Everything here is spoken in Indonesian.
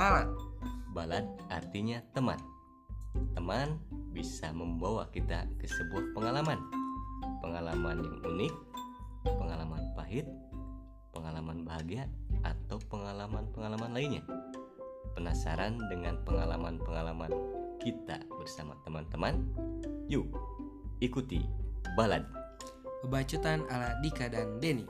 Balad Balad artinya teman. Teman bisa membawa kita ke sebuah pengalaman. Pengalaman yang unik, pengalaman pahit, pengalaman bahagia, atau pengalaman-pengalaman lainnya. Penasaran dengan pengalaman-pengalaman kita bersama teman-teman? Yuk, ikuti Balad. Bebacutan ala Dika dan Denny